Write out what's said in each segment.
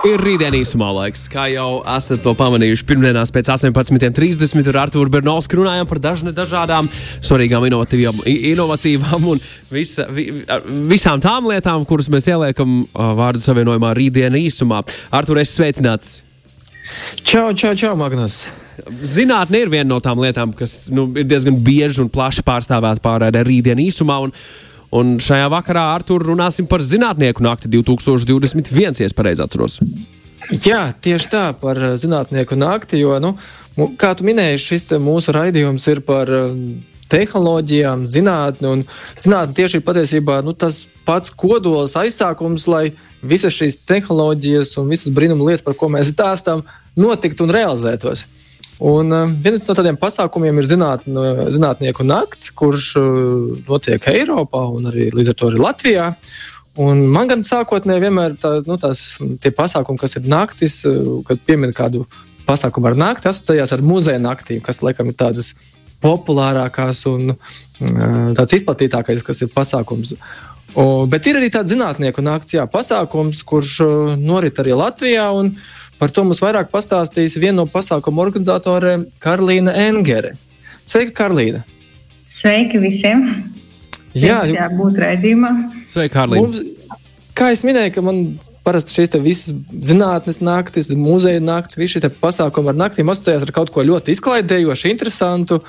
Ir rītdienas īsumā laiks, kā jau esat to pamanījuši. Pirmdienās pēc 18.30 ar Arthuru Bernovsku runājām par dažne, dažādām svarīgām, inovatīvām, inovatīvām un visa, vi, visām tām lietām, kuras mēs ieliekam uh, vārdu savienojumā rītdienas īsumā. Artur, es sveicināts! Čau, čau, čau, Magnus! Zinātne ir viena no tām lietām, kas nu, ir diezgan bieži un plaši pārstāvēta pārādē rītdienas īsumā. Un, Un šajā vakarā ar to runāsim par zinātnieku nakti 2021, ja pareizi atceros. Jā, tieši tā, par eh, zinātnieku nakti. Jo, nu, kā tu minēji, šis mūsu raidījums ir par eh, tehnoloģijām, zinātni. Un zinātne tieši ir patiesībā nu, tas pats kodols, aizsākums, lai visas šīs tehnoloģijas un visas brīnuma lietas, par ko mēs stāstām, notiktu un realizētos. Un uh, viens no tādiem pasākumiem ir zinātn, zinātnieku nakts, kurš uh, notiek Eiropā un arī līdz ar to arī Latvijā. Un man gan sākotnēji vienmēr tā, nu, tās, tie pasākumi, kas ir naktis, uh, kad piemin kādu pasākumu ar nakti, asociējās ar muzeja naktīm, kas laikam ir tādas populārākās un tāds izplatītākais, kas ir pasākums. O, bet ir arī tāds zinātnieku nakts, jā, pasākums, kurš norit arī Latvijā. Un, uh, Par to mums vairāk pastāstīs viena no pasākuma organizatoriem Karolīna Engere. Sveika, Karolīna! Sveiki visiem! Jā, jā būt raidījumā. Sveika, Karolīna! Mums, kā es minēju, ka man parasti šīs visas zinātnes naktis, muzeja naktis, visi šie pasākumi ar naktīm asociējās ar kaut ko ļoti izklaidējošu, interesantu.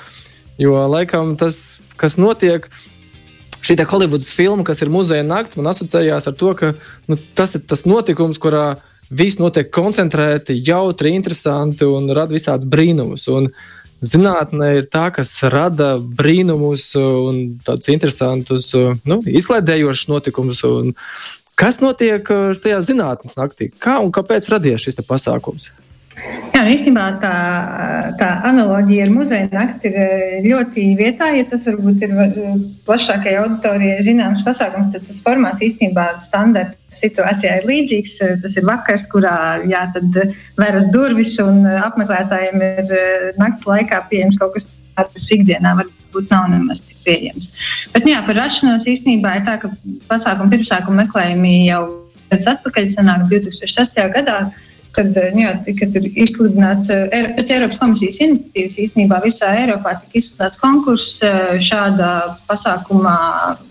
Jo laikam tas, kas notiek, šī Holivudas filma, kas ir muzeja naktis, man asociējās ar to, ka nu, tas ir tas notikums, kurā viss notiek koncentrēti, jautri, interesanti un rada visādus brīnumus. Un zinātnē ir tā, kas rada brīnumus un tādus interesantus, nu, izklaidējošus notikumus. Kas notiek tajā zinātnīs naktī? Kā un kāpēc radies šis pasākums? Jā, nu, īstenībā tā, tā analoģija ar muzeja nakti ir ļoti vietā. Ja tas varbūt ir plašākajai auditorijai zināms pasākums, tad tas formāts īstenībā standarta situācijā ir līdzīgs. Tas ir vakars, kurā jā, veras durvis un apmeklētājiem ir eh, naktas laikā pieejams kaut kas tāds, kas ikdienā varbūt nav nemaz tik pieejams. Bet jā, par rašanos īstenībā ir tā, ka pasākumu pirmsākuma meklējumi jau pēc atpakaļ sanāk 2006. gadā. Kad, jā, kad ir izsludināts eh, pēc Eiropas komisijas iniciatīvas, īstenībā visā Eiropā tika izsludināts konkurss eh, šāda pasākuma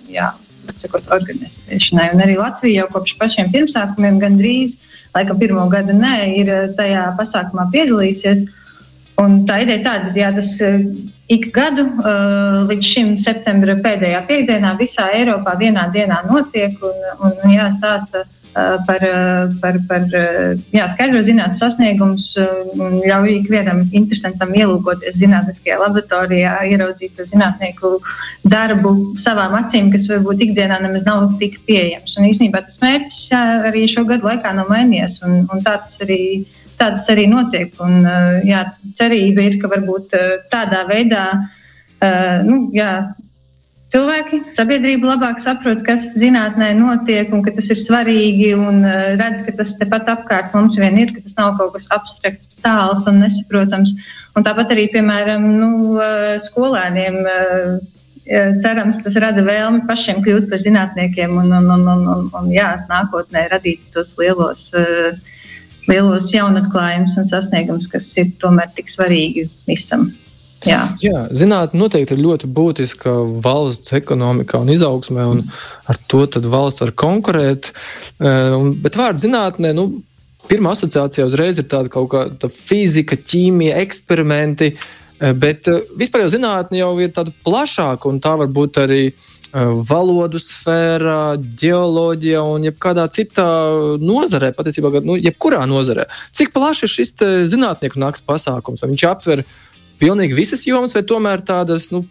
jā, sakot, organizēšanai. Un arī Latvija jau kopš pašiem pirmsākumiem gandrīz, laikam pirmo gadu nē, ir eh, tajā pasākumā piedalījusies. Un tā ideja tāda, ka tas eh, ik gadu uh, līdz šim septembra pēdējā piekdienā visā Eiropā vienā dienā notiek un, un jāstāsta Eh, par, eh, par, par eh, jā, skaidro zinātnīs sasniegumus un ļauj ikvienam interesantam ielūkoties zinātniskajā laboratorijā, ieraudzīt to zinātnieku darbu savām acīm, kas varbūt ikdienā nemaz nav tik pieejams. Un īstenībā tas mērķis arī šo gadu laikā nav mainījies, un, un tā tas arī, tā tas arī notiek. Un, jā, cerība ir, ka varbūt tādā veidā nu, jā, cilvēki, sabiedrība labāk saprot, kas zinātnē notiek un ka tas ir svarīgi un uh, redz, ka tas tepat apkārt mums vien ir, ka tas nav kaut kas abstrakts, tāls un nesaprotams. Un tāpat arī, piemēram, nu, uh, skolēniem. Uh, Cerams, tas rada vēlmi pašiem kļūt par zinātniekiem un, un, un, un, un, un jā, nākotnē radīt tos lielos, lielos jaunatklājumus un sasniegumus, kas ir tomēr tik svarīgi visam. Jā, Jā zinātnē noteikti ir ļoti būtiska valsts ekonomikā un izaugsmē, un ar to valsts var konkurēt. Eh, bet vārds zinātnē, nu, pirmā asociācija uzreiz ir tāda kaut kāda fizika, ķīmija, eksperimenti. Eh, bet eh, vispār jau zinātnē jau ir tāda plašāka, un tā var būt arī valodu sfērā, geoloģija un jebkādā citā nozarē, patiesībā, nu, jebkurā nozarē. Cik plaši ir šis zinātnieku nakts pasākums? Viņš aptver uh, pilnīgi visas jomas, vai tomēr tādas nu,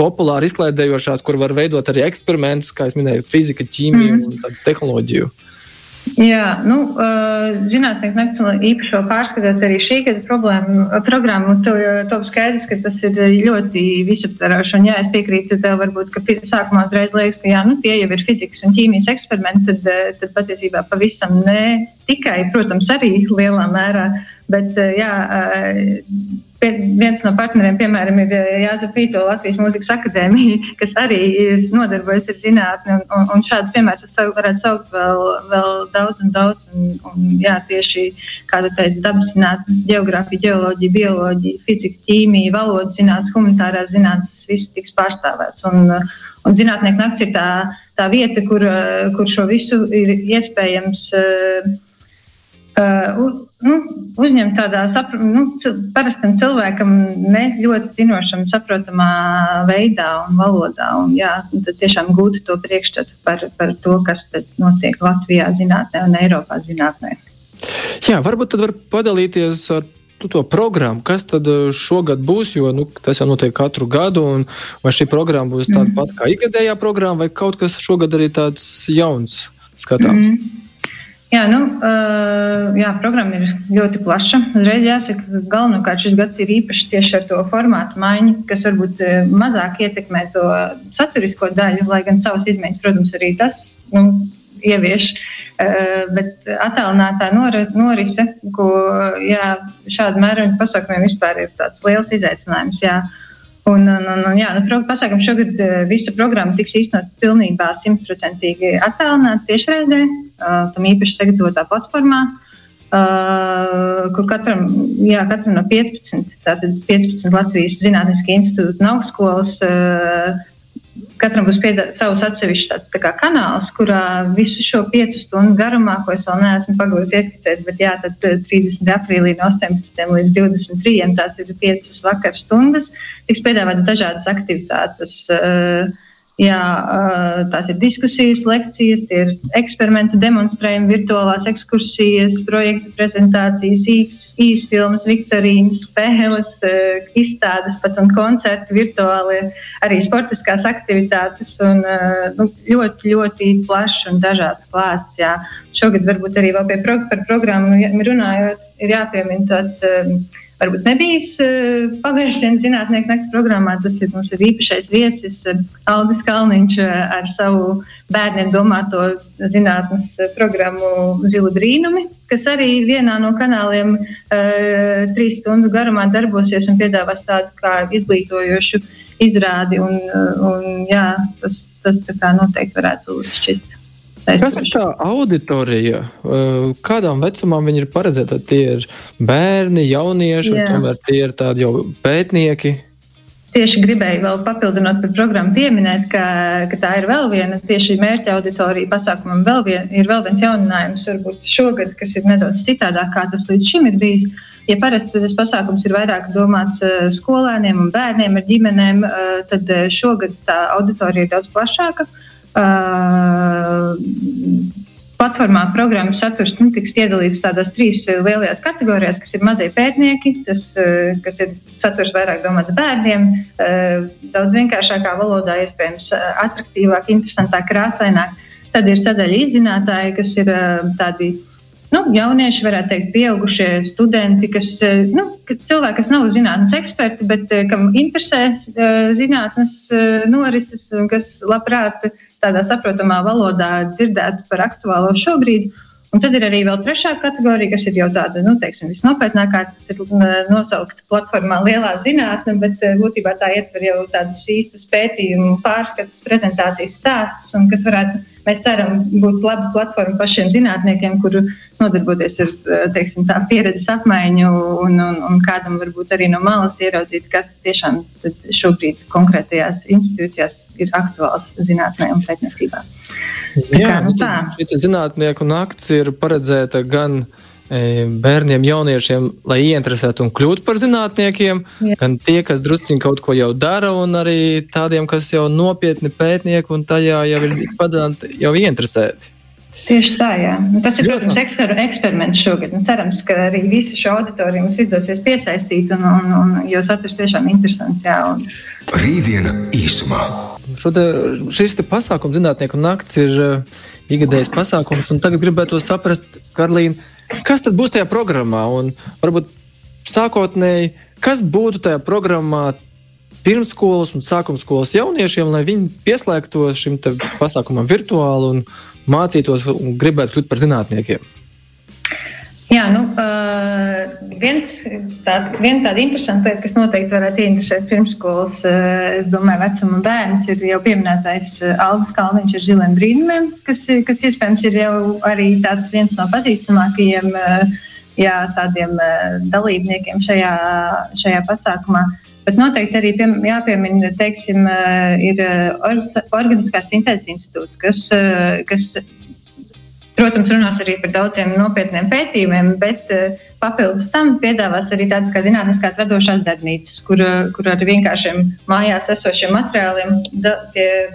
populāri izklaidējošās, kur var veidot arī eksperimentus, kā jau minēju, fizika, ķīmija mm. un tādas tehnoloģiju. Jā, nu, uh, zinātnieku nakts īpašo pārskatot arī šī gada problēmu, programmu, to, to skaidrs, ka tas ir ļoti visaptveroši. Un, jā, es piekrītu tev, varbūt, ka sākumā uzreiz liekas, ka jā, nu, tie jau ir fizikas un ķīmijas eksperimenti, tad, tad patiesībā pavisam ne tikai, protams, arī lielā mērā, bet jā, Viens no partneriem, piemēram, ir eh, Jānis Pīto, Latvijas Mūzikas akadēmija, kas arī nodarbojas ar zinātni. Un, un, un šādus piemērus es varētu saukt vēl, vēl daudz un daudz. Un, un, jā, tieši kāda teica, dabas zinātnes, geogrāfija, geoloģija, bioloģija, fizika, ķīmija, valodas zinātnes, humanitārās zinātnes, tas viss tiks pārstāvēts. Un, un zinātnieku nakts ir tā, tā vieta, kur, kur šo visu ir iespējams. Uh, nu, uzņemt tādā sapra, nu, parastam cilvēkam, ne ļoti zinošam, saprotamā veidā un valodā. Un, jā, tad tiešām gūt to priekšstatu par, par to, kas notiek Latvijā zinātnē un Eiropā zinātnē. Jā, varbūt tad var padalīties ar to programmu, kas tad uh, šogad būs, jo nu, tas jau notiek katru gadu. Vai šī programma būs tāda mm. pat kā ikgadējā programma, vai kaut kas šogad arī tāds jauns skatāms? Mm. Jā, nu, jā, programma ir ļoti plaša. Uzreiz jāsaka, ka galvenokārt šis gads ir īpašs tieši ar to formātu maiņu, kas varbūt mazāk ietekmē to saturisko daļu, lai gan savas izmaiņas, protams, arī tas nu, ievieš. Bet attēlinātā nor norise, ko jā, šāda mēroņa pasākumiem vispār ir tāds liels izaicinājums. Jā. Un, un, un, un, jā, nu, pasākam, šogad visa programma tiks īstenot pilnībā simtprocentīgi attēlināta tiešraidē. Uh, tam īpaši sagatavotā platformā, uh, kur katram, jā, katram no 15, tātad 15 Latvijas Zinātniskā institūta un augstskolas. Uh, katram būs savs atsevišķs tāds, tā kanāls, kurā visu šo piecu stundu garumā, ko es vēl neesmu pagūlis ieskicēt, bet jā, tad 30. aprīlī no 18. līdz 23. tās ir piecas vakar stundas, tiks piedāvātas dažādas aktivitātes. Uh, Jā, tās ir diskusijas, lekcijas, tie ir eksperimenta demonstrējumi, virtuālās ekskursijas, projektu prezentācijas, īsfilmas, viktorīnas, spēles, izstādes, pat un koncerti, virtuālie, arī sportiskās aktivitātes un nu, ļoti, ļoti plašs un dažāds klāsts. Jā. Šogad varbūt arī vēl pie pro par programmu runājot, ir jāpiemina tāds varbūt nebijis uh, pavērsiens zinātnieku nakts programmā. Tas ir mums ir īpašais viesis uh, Aldis Kalniņš uh, ar savu bērniem domāto zinātnes programmu Zilu brīnumi, kas arī vienā no kanāliem trīs stundu garumā darbosies un piedāvās tādu kā izglītojošu izrādi. Un, un, jā, tas, tas noteikti varētu šķist. Kas ir tā auditorija? Kādām vecumam viņi ir paredzēti? Tie ir bērni, jaunieši, vai tomēr tie ir tādi jau pētnieki? Tieši gribēju vēl papildināt par programmu, pieminēt, ka, ka tā ir vēl viena tieši mērķa auditorija pasākumam. Vēl vien, ir vēl viens jauninājums, varbūt šogad, kas ir nedaudz citādāk, kā tas līdz šim ir bijis. Ja parasti tas pasākums ir vairāk domāts skolēniem un bērniem ar ģimenēm, tad šogad tā auditorija ir daudz plašāka. Uh, platformā programmas saturs nu, tiks iedalīts tādās trīs uh, lielajās kategorijās, kas ir mazie pētnieki, tas, uh, kas ir saturs vairāk domāts bērniem, daudz vienkāršākā valodā, iespējams, attraktīvāk, interesantāk, krāsaināk. Tad ir sadaļa izzinātāji, kas ir tādi nu, jaunieši, varētu teikt, pieaugušie studenti, kas, nu, cilvēki, kas nav zinātnīs eksperti, bet kam interesē zinātnes norises kas labprāt tādā saprotamā valodā dzirdētu par aktuālo šobrīd. Un tad ir arī vēl trešā kategorija, kas ir jau tāda, nu, teiksim, visnopietnākā, kas ir nosaukta platformā Lielā zinātne, bet eh, būtībā tā ietver jau tādus īstus pētījumu, pārskatus, prezentācijas stāstus, un kas varētu Mēs ceram būt laba platforma pašiem zinātniekiem, kuru nodarboties ar teiksim, tā, pieredzes apmaiņu un, un, un kādam varbūt arī no malas ieraudzīt, kas tiešām šobrīd konkrētajās institūcijās ir aktuāls zinātnē un pētniecībā. Jā, kā, nu, tā. Zinātnieku nakts ir paredzēta gan E, bērniem, jauniešiem, lai ieinteresētu un kļūtu par zinātniekiem, Jā. gan tie, kas druskuļi kaut ko jau dara, un arī tādiem, kas jau nopietni pētnieki un tajā jau ir padziļināti, jau ieinteresēti. Tieši tā, jā. Nu, tas ir, protams, eksper eksperiments šogad. Nu, cerams, ka arī visu šo auditoriju mums izdosies piesaistīt, un, un, un, jo saturs tiešām interesants. Jā, un... Rītdiena īsumā. Šode, šis pasākums, zinātnieku nakts, ir uh, ikgadējs pasākums, un tagad gribētu saprast, Karlīna, Kas tad būs tajā programmā? Un varbūt sākotnēji, kas būtu tajā programmā pirmsskolas un sākumskolas jauniešiem, lai viņi pieslēgtos šim pasākumam virtuāli un mācītos un gribētu kļūt par zinātniekiem? Jā, nu, uh, viens tā, viena tāda interesanta lieta, kas noteikti varētu interesēt pirmsskolas, uh, es domāju, vecuma bērns, ir jau pieminētais Aldis Kalniņš ar ziliem brīnumiem, kas, kas iespējams ir jau arī tāds viens no pazīstamākajiem uh, jā, tādiem uh, dalībniekiem šajā, šajā pasākumā. Bet noteikti arī pie, jāpiemina, teiksim, uh, ir uh, Organiskās sintēzes institūts, kas, uh, kas Protams, runās arī par daudziem nopietniem pētījumiem, bet uh, papildus tam piedāvās arī tādas kā zinātniskās radošās darbnīcas, kur, uh, kur ar vienkāršiem mājās esošiem materiāliem da,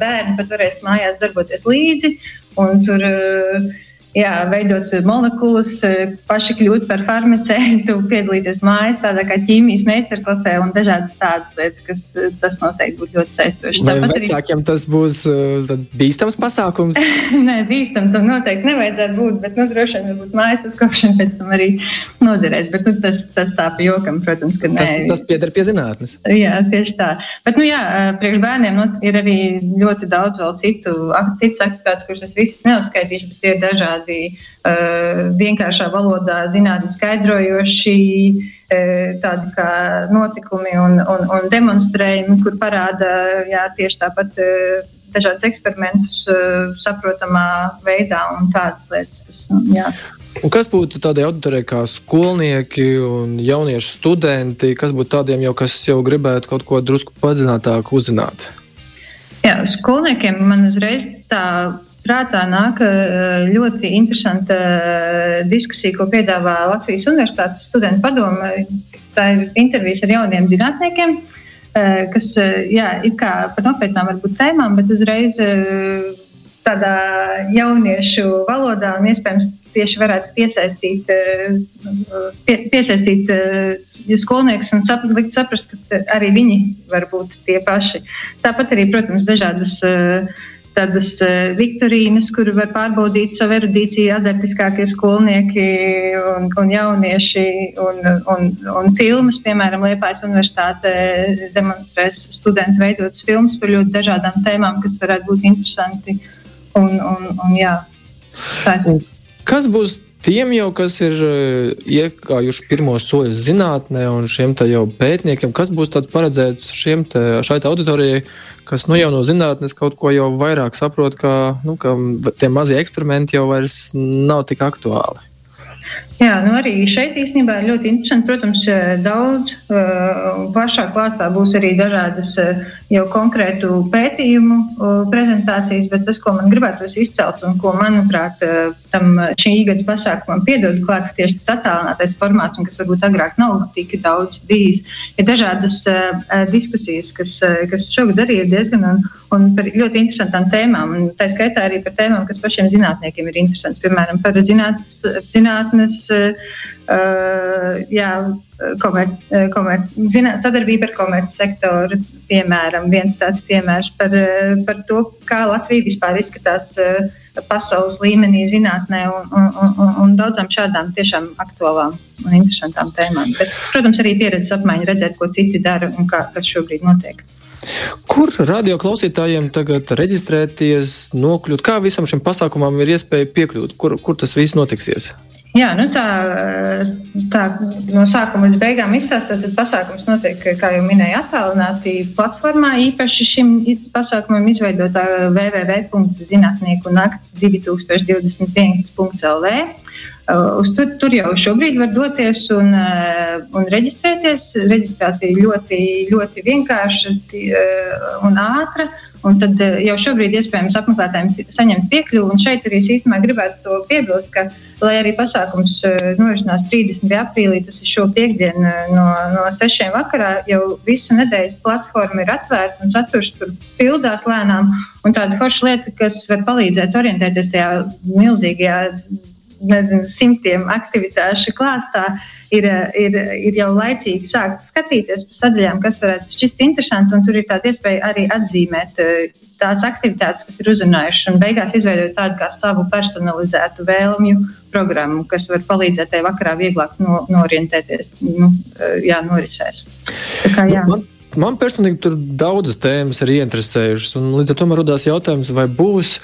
bērni pat varēs mājās darboties līdzi. Un tur uh, jā, veidot molekulas, eh, paši kļūt par farmaceitu, piedalīties mājas, tādā kā ķīmijas meistarklasē un dažādas tādas lietas, kas eh, tas noteikti būtu ļoti saistoši. Vai Tāpat vecākiem arī... tas būs bīstams pasākums? Nē, bīstams tam noteikti nevajadzētu būt, bet nu, droši vien būs mājas uzkopšana pēc tam arī noderēs. Bet nu, tas, tas tā pa jokam, protams, ka nē. Tas, tas pieder pie zinātnes. Jā, tieši tā. Bet, nu jā, priekš bērniem nu, ir arī ļoti daudz vēl citu, citas aktivitātes, kuras es visas neuzskaitīšu, bet ir dažādi tādi uh, vienkāršā valodā zinātnē skaidrojoši uh, tādi kā notikumi un, un, un demonstrējumi, kur parāda jā, tieši tāpat uh, dažādas eksperimentus saprotamā veidā un tādas lietas. Kas, nu, jā. Un kas būtu tādai auditorijai kā skolnieki un jaunieši studenti, kas būtu tādiem, jau, kas jau gribētu kaut ko drusku padziļinātāk uzzināt? Jā, skolniekiem man uzreiz tā prātā nāk eh, ļoti interesanta eh, diskusija, ko piedāvā Latvijas Universitātes studentu padome. Tā ir intervijas ar jauniem zinātniekiem, eh, kas jā, ir kā par nopietnām varbūt tēmām, bet uzreiz tādā jauniešu valodā un iespējams tieši varētu piesaistīt, pie, piesaistīt skolniekus un sap, likt saprast, ka arī viņi var būt tie paši. Tāpat arī, protams, dažādas uh, tādas uh, viktorīnas, kur var pārbaudīt savu erudīciju azartiskākie skolnieki un, un jaunieši, un, un, un filmas, piemēram, Liepājas universitāte demonstrēs studentu veidotas filmas par ļoti dažādām tēmām, kas varētu būt interesanti. Un, un, un, jā, tā. Kas būs tiem jau, kas ir eh, iekājuši pirmos soļus zinātnē, un šiem jau pētniekiem, kas būs paredzēts šiem te, šai te auditorijai, kas nu, jau no zinātnes kaut ko jau vairāk saprot, ka, nu, ka tie mazie eksperimenti jau vairs nav tik aktuāli. Jā, nu arī šeit īstenībā ir ļoti interesanti. Protams, eh, daudz uh, plašāk klāstā būs arī dažādas uh, jau konkrētu pētījumu prezentācijas, bet tas, ko man gribētu izcelt un ko, manuprāt, tam šī gada pasākumam piedod klāt, tieši tas attālinātais formāts, un kas varbūt agrāk nav tik daudz bijis, ir dažādas diskusijas, kas, kas šogad arī ir diezgan un, un par ļoti interesantām tēmām. Un tā skaitā arī par tēmām, kas pašiem zinātniekiem ir interesants, piemēram, par zinātnes. zinātnes jā, komer, komer, zināt, sadarbība ar komercsektoru, piemēram, viens tāds piemērs par, par to, kā Latvija vispār izskatās pasaules līmenī, zinātnē un, un, un, un daudzām šādām tiešām aktuālām un interesantām tēmām. Bet, protams, arī pieredzes apmaiņa, redzēt, ko citi dara un kā, kas šobrīd notiek. Kur radio klausītājiem tagad reģistrēties, nokļūt? Kā visam šim pasākumam ir iespēja piekļūt? Kur, kur tas viss notiksies? Jā, nu tā, tā no sākuma līdz beigām izstāstīt, tad pasākums notiek, kā jau minēju, attālināti platformā. Īpaši šim pasākumam izveidotā www.zinātnieku nakts 2021.lv. Uh, uz tur, tur jau šobrīd var doties un, uh, un reģistrēties. Reģistrācija ļoti, ļoti vienkārša uh, un ātra. Un tad jau šobrīd iespējams apmeklētājiem saņemt piekļuvi. Un šeit arī īstenībā gribētu to piebilst, ka, lai arī pasākums norisinās 30. aprīlī, tas ir šo piekdienu no, no 6. vakarā, jau visu nedēļu platforma ir atvērta un saturs tur pildās lēnām. Un tāda forša lieta, kas var palīdzēt orientēties tajā milzīgajā nezinu, simtiem aktivitāšu klāstā, ir, ir, ir jau laicīgi sākt skatīties pa sadaļām, kas varētu šķist interesanti, tur ir tāda iespēja arī atzīmēt tās aktivitātes, kas ir uzrunājušas, un beigās izveidot tādu kā savu personalizētu vēlmju programmu, kas var palīdzēt tev vakarā vieglāk no, norientēties nu, jā, norisēs. Kā, jā. Nu, man, man personīgi tur daudzas tēmas ir ieinteresējušas, līdz ar to man radās jautājums, vai būs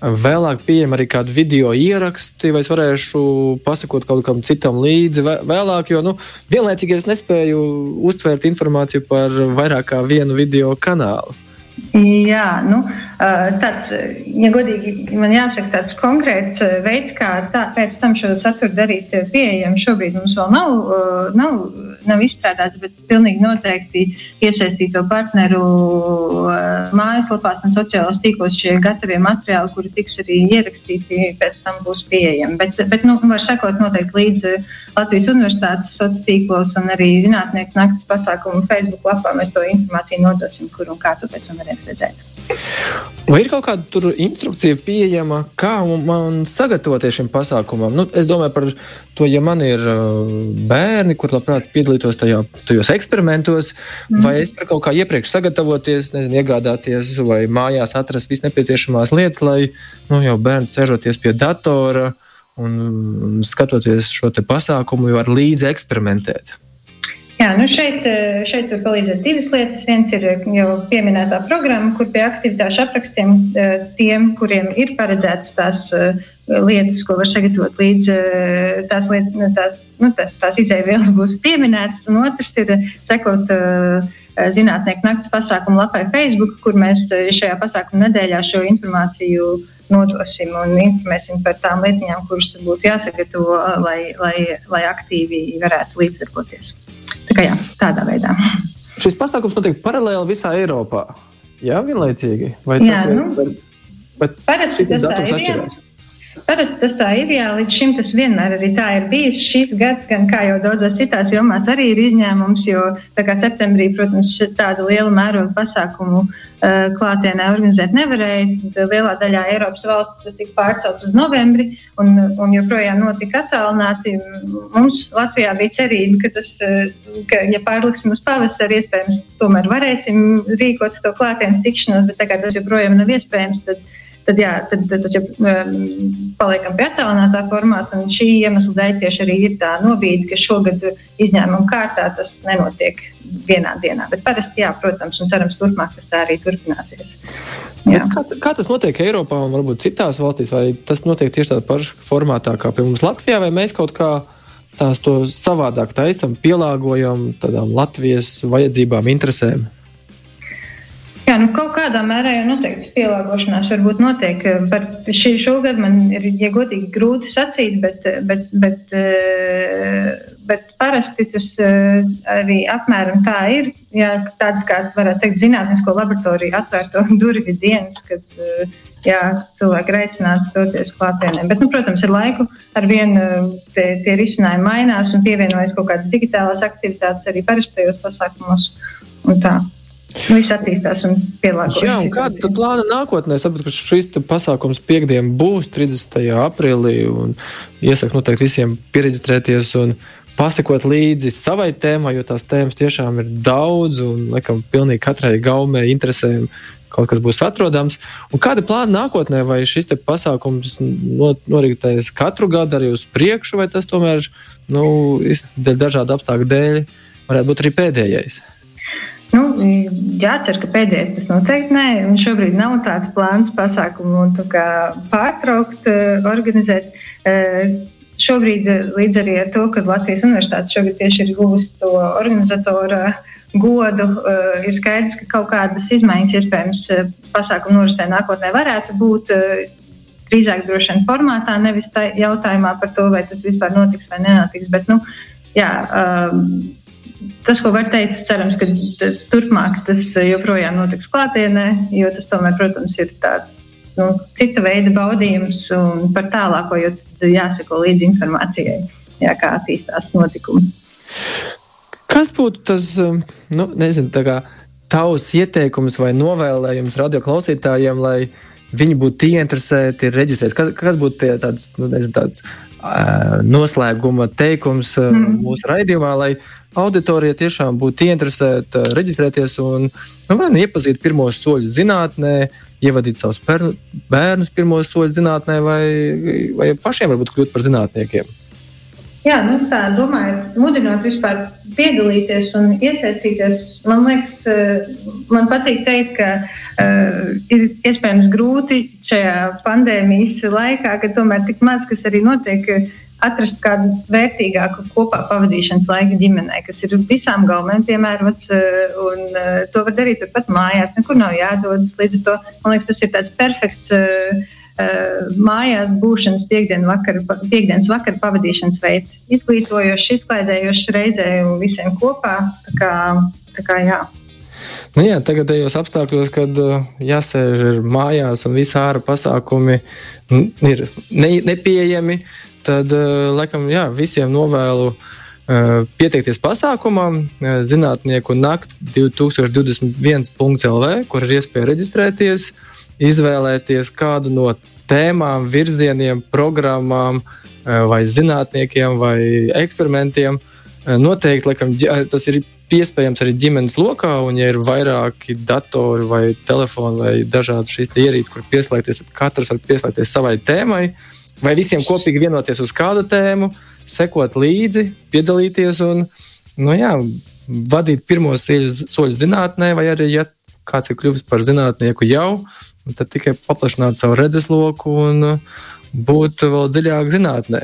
vēlāk pieejami arī kādi video ieraksti, vai es varēšu pasakot kaut kam citam līdzi vēlāk, jo nu, vienlaicīgi es nespēju uztvērt informāciju par vairāk kā vienu video kanālu. Jā, nu, tāds, ja godīgi man jāsaka, tāds konkrēts veids, kā tā, pēc tam šo saturu darīt pieejamu, šobrīd mums vēl nav, nav, nav izstrādāts, bet pilnīgi noteikti iesaistīto partneru mājaslapās un sociālajos tīklos šie gatavie materiāli, kuri tiks arī ierakstīti, pēc tam būs pieejami. Bet, bet nu, var sekot noteikti līdz Latvijas Universitātes sociālos tīklos un arī zinātnieku naktas pasākumu Facebook lapā mēs to informāciju nodosim, kur un kā tu pēc tam varēsi redzēt. Vai ir kaut kāda instrukcija pieejama, kā man sagatavoties šim pasākumam? Nu, es domāju par to, ja man ir uh, bērni, kur labprāt piedalītos tajā, tajos eksperimentos, mm. vai es varu kaut kā iepriekš sagatavoties, nezinu, iegādāties vai mājās atrast visas nepieciešamās lietas, lai nu, jau bērns sēžoties pie datora un skatoties šo pasākumu, var līdzi eksperimentēt. Jā, nu šeit, šeit var palīdzēt divas lietas. Viens ir jau pieminētā programma, kur pie aktivitāšu aprakstiem tiem, kuriem ir paredzētas tās lietas, ko var sagatavot līdz tās, lietas, tās, nu, tās, izēvielas būs pieminētas. Un otrs ir sekot zinātnieku naktas pasākumu lapai Facebook, kur mēs šajā pasākuma nedēļā šo informāciju nodosim un informēsim par tām lietām, kuras būtu jāsagatavo, lai, lai, lai aktīvi varētu līdzdarboties. Kā jā, tādā veidā. Šis pasākums notiek paralēli visā Eiropā. Jā, vienlaicīgi. Vai tas jā, ir? Nu, bet parasti tas atšķirās. Parasti tas tā ir, jā, līdz šim tas vienmēr arī tā ir bijis. Šis gads, gan kā jau daudzās citās jomās, arī ir izņēmums, jo septembrī, protams, tādu lielu mērogu pasākumu uh, klātienē organizēt nevarēja. Lielā daļā Eiropas valsts tas tika pārcelts uz novembri un, un joprojām notika attālināti. Mums Latvijā bija cerība, ka, tas, uh, ka ja pārliksim uz pavasari, iespējams, tomēr varēsim rīkot to klātienes tikšanos, bet tagad tas joprojām nav iespējams. Tad, tad, jā, tad, tad, tad jau um, paliekam pie attālinātā formāta. Šī iemesla dēļ tieši arī ir tā nobīde, ka šogad izņēmuma kārtā tas nenotiek vienā dienā. Bet parasti, jā, protams, un cerams, turpmāk tas tā arī turpināsies. Kā, kā tas notiek Eiropā un varbūt citās valstīs? Vai tas notiek tieši tādā pašā formātā kā pie mums Latvijā, vai mēs kaut kā tās to savādāk taisam, pielāgojam tādām Latvijas vajadzībām, interesēm? Jā, nu kaut kādā mērā jau noteikti pielāgošanās varbūt notiek. Par šī šogad man ir, ja godīgi, grūti sacīt, bet, bet, bet, bet parasti tas arī apmēram tā ir. Jā, tāds kā varētu teikt, zinātnisko laboratoriju atvērto durvju dienas, kad jā, cilvēki ir aicināti doties klātienē. Bet, nu, protams, ar laiku ar vienu tie, tie risinājumi mainās un pievienojas kaut kādas digitālās aktivitātes arī parastajos pasākumos. Un tā. Viss attīstās un pielāgojas. Jā, un kāda ir plāna nākotnē? Es saprotu, ka šis pasākums piekdien būs 30. aprīlī. Iesaku noteikti visiem pieregistrēties un pasakot līdzi savai tēmai, jo tās tēmas tiešām ir daudz un, laikam, pilnīgi katrai gaumē interesēm kaut kas būs atrodams. Un kāda plāna nākotnē, vai šis pasākums noritēs katru gadu arī uz priekšu, vai tas tomēr, nu, dažādu apstākļu dēļ, varētu būt arī pēdējais? Nu, jācer, ka pēdējais tas noteikti nē. Šobrīd nav tāds plāns pasākumu pārtraukt, eh, organizēt. Eh, šobrīd, eh, līdz arī ar to, ka Latvijas Universitāte šogad tieši ir guvusi to organizatora godu, ir skaidrs, ka kaut kādas izmaiņas iespējams pasākumu norisē nākotnē varētu būt. Drīzāk droši vien formātā, nevis tā jautājumā par to, vai tas vispār notiks vai nenotiks. Bet, nu, jā, um, tas, ko var teikt, cerams, ka turpmāk tas joprojām notiks klātienē, jo tas tomēr, protams, ir tāds nu, cita veida baudījums un par tālāko, jo jāsako līdzi informācijai, jā, kā attīstās notikumi. Kas būtu tas, nu, nezinu, tā kā tavs ieteikums vai novēlējums radioklausītājiem, lai viņi būtu ieinteresēti reģistrēties. Kas, kas būtu tie, tāds, nu, nezinu, tāds uh, noslēguma teikums uh, mm. mūsu raidījumā, lai auditorija tiešām būtu ieinteresēta reģistrēties un nu, vai nu iepazīt pirmos soļus zinātnē, ievadīt savus bērnus pirmos soļus zinātnē, vai, vai pašiem varbūt kļūt par zinātniekiem. Jā, nu, tā domāju, mudinot vispār piedalīties un iesaistīties. Man liekas, eh, man patīk teikt, ka uh, ir iespējams grūti šajā pandēmijas laikā, kad tomēr tik maz kas arī notiek, atrast kādu vērtīgāku kopā pavadīšanas laiku ģimenē, kas ir visām galvenām piemērots. Uh, un uh, to var darīt turpat mājās, nekur nav jādodas. Līdz ar to man liekas, tas ir tāds perfekts. Uh, Eh, mājās būšanas piekdienas vakara, piekdienas vakara pavadīšanas veids. Izglītojošs, izklaidējošs reizē visiem kopā. Tā kā, tā kā, jā. Nu jā, tagadējos apstākļos, kad uh, jāsēž mājās un visā ārā pasākumi ir ne, nepieejami, tad uh, laikam jā, visiem novēlu pieteikties pasākumam, zinātnieku nakts 2021.lv, kur ir iespēja reģistrēties. Izvēlēties kādu no tēmām, virzieniem, programmām, eh, vai zinātniekiem, vai eksperimentiem. Eh, noteikti laikam, tas ir iespējams arī ģimenes lokā, un, ja ir vairāki datori vai telefoni vai dažādi šīs ierīces, kur pieslēgties, tad katrs var pieslēgties savai tēmai, vai visiem kopīgi vienoties uz kādu tēmu, sekot līdzi, piedalīties un nu, jā, vadīt pirmos soļus zinātnē, vai arī, ja kāds ir kļuvis par zinātnieku jau, tad tikai paplašināt savu redzesloku un būt vēl dziļāk zinātnē.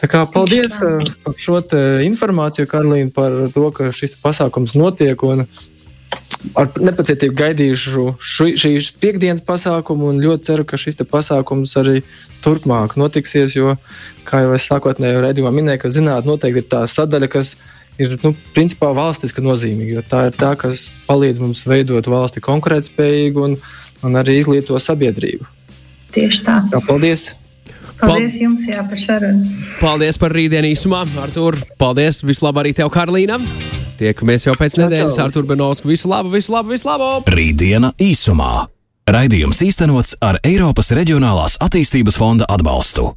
Tā kā paldies uh, par šo informāciju, Karlīna, par to, ka šis pasākums notiek. Ar nepacietību gaidīšu šīs piekdienas pasākumu un ļoti ceru, ka šis pasākums arī turpmāk notiksies. Jo, kā jau es sākotnēji redzēju, minēju, ka zinātnē noteikti ir tā sadaļa, kas ir nu, principā valstiska nozīmīga. Tā ir tā, kas palīdz mums veidot valsti konkurētspējīgu un un arī izglīto sabiedrību. Tieši tā. Jā, paldies! Paldies jums jā, par sarunu. Paldies par rītdienu īsumā, Artur. Paldies! Vislabāk arī tev, Karlīna! Tiekamies jau pēc nedēļas ar Turbinovsku. Visu labu, visu labu, visu labu! Rītdiena īsumā! Raidījums īstenots ar Eiropas Reģionālās attīstības fonda atbalstu.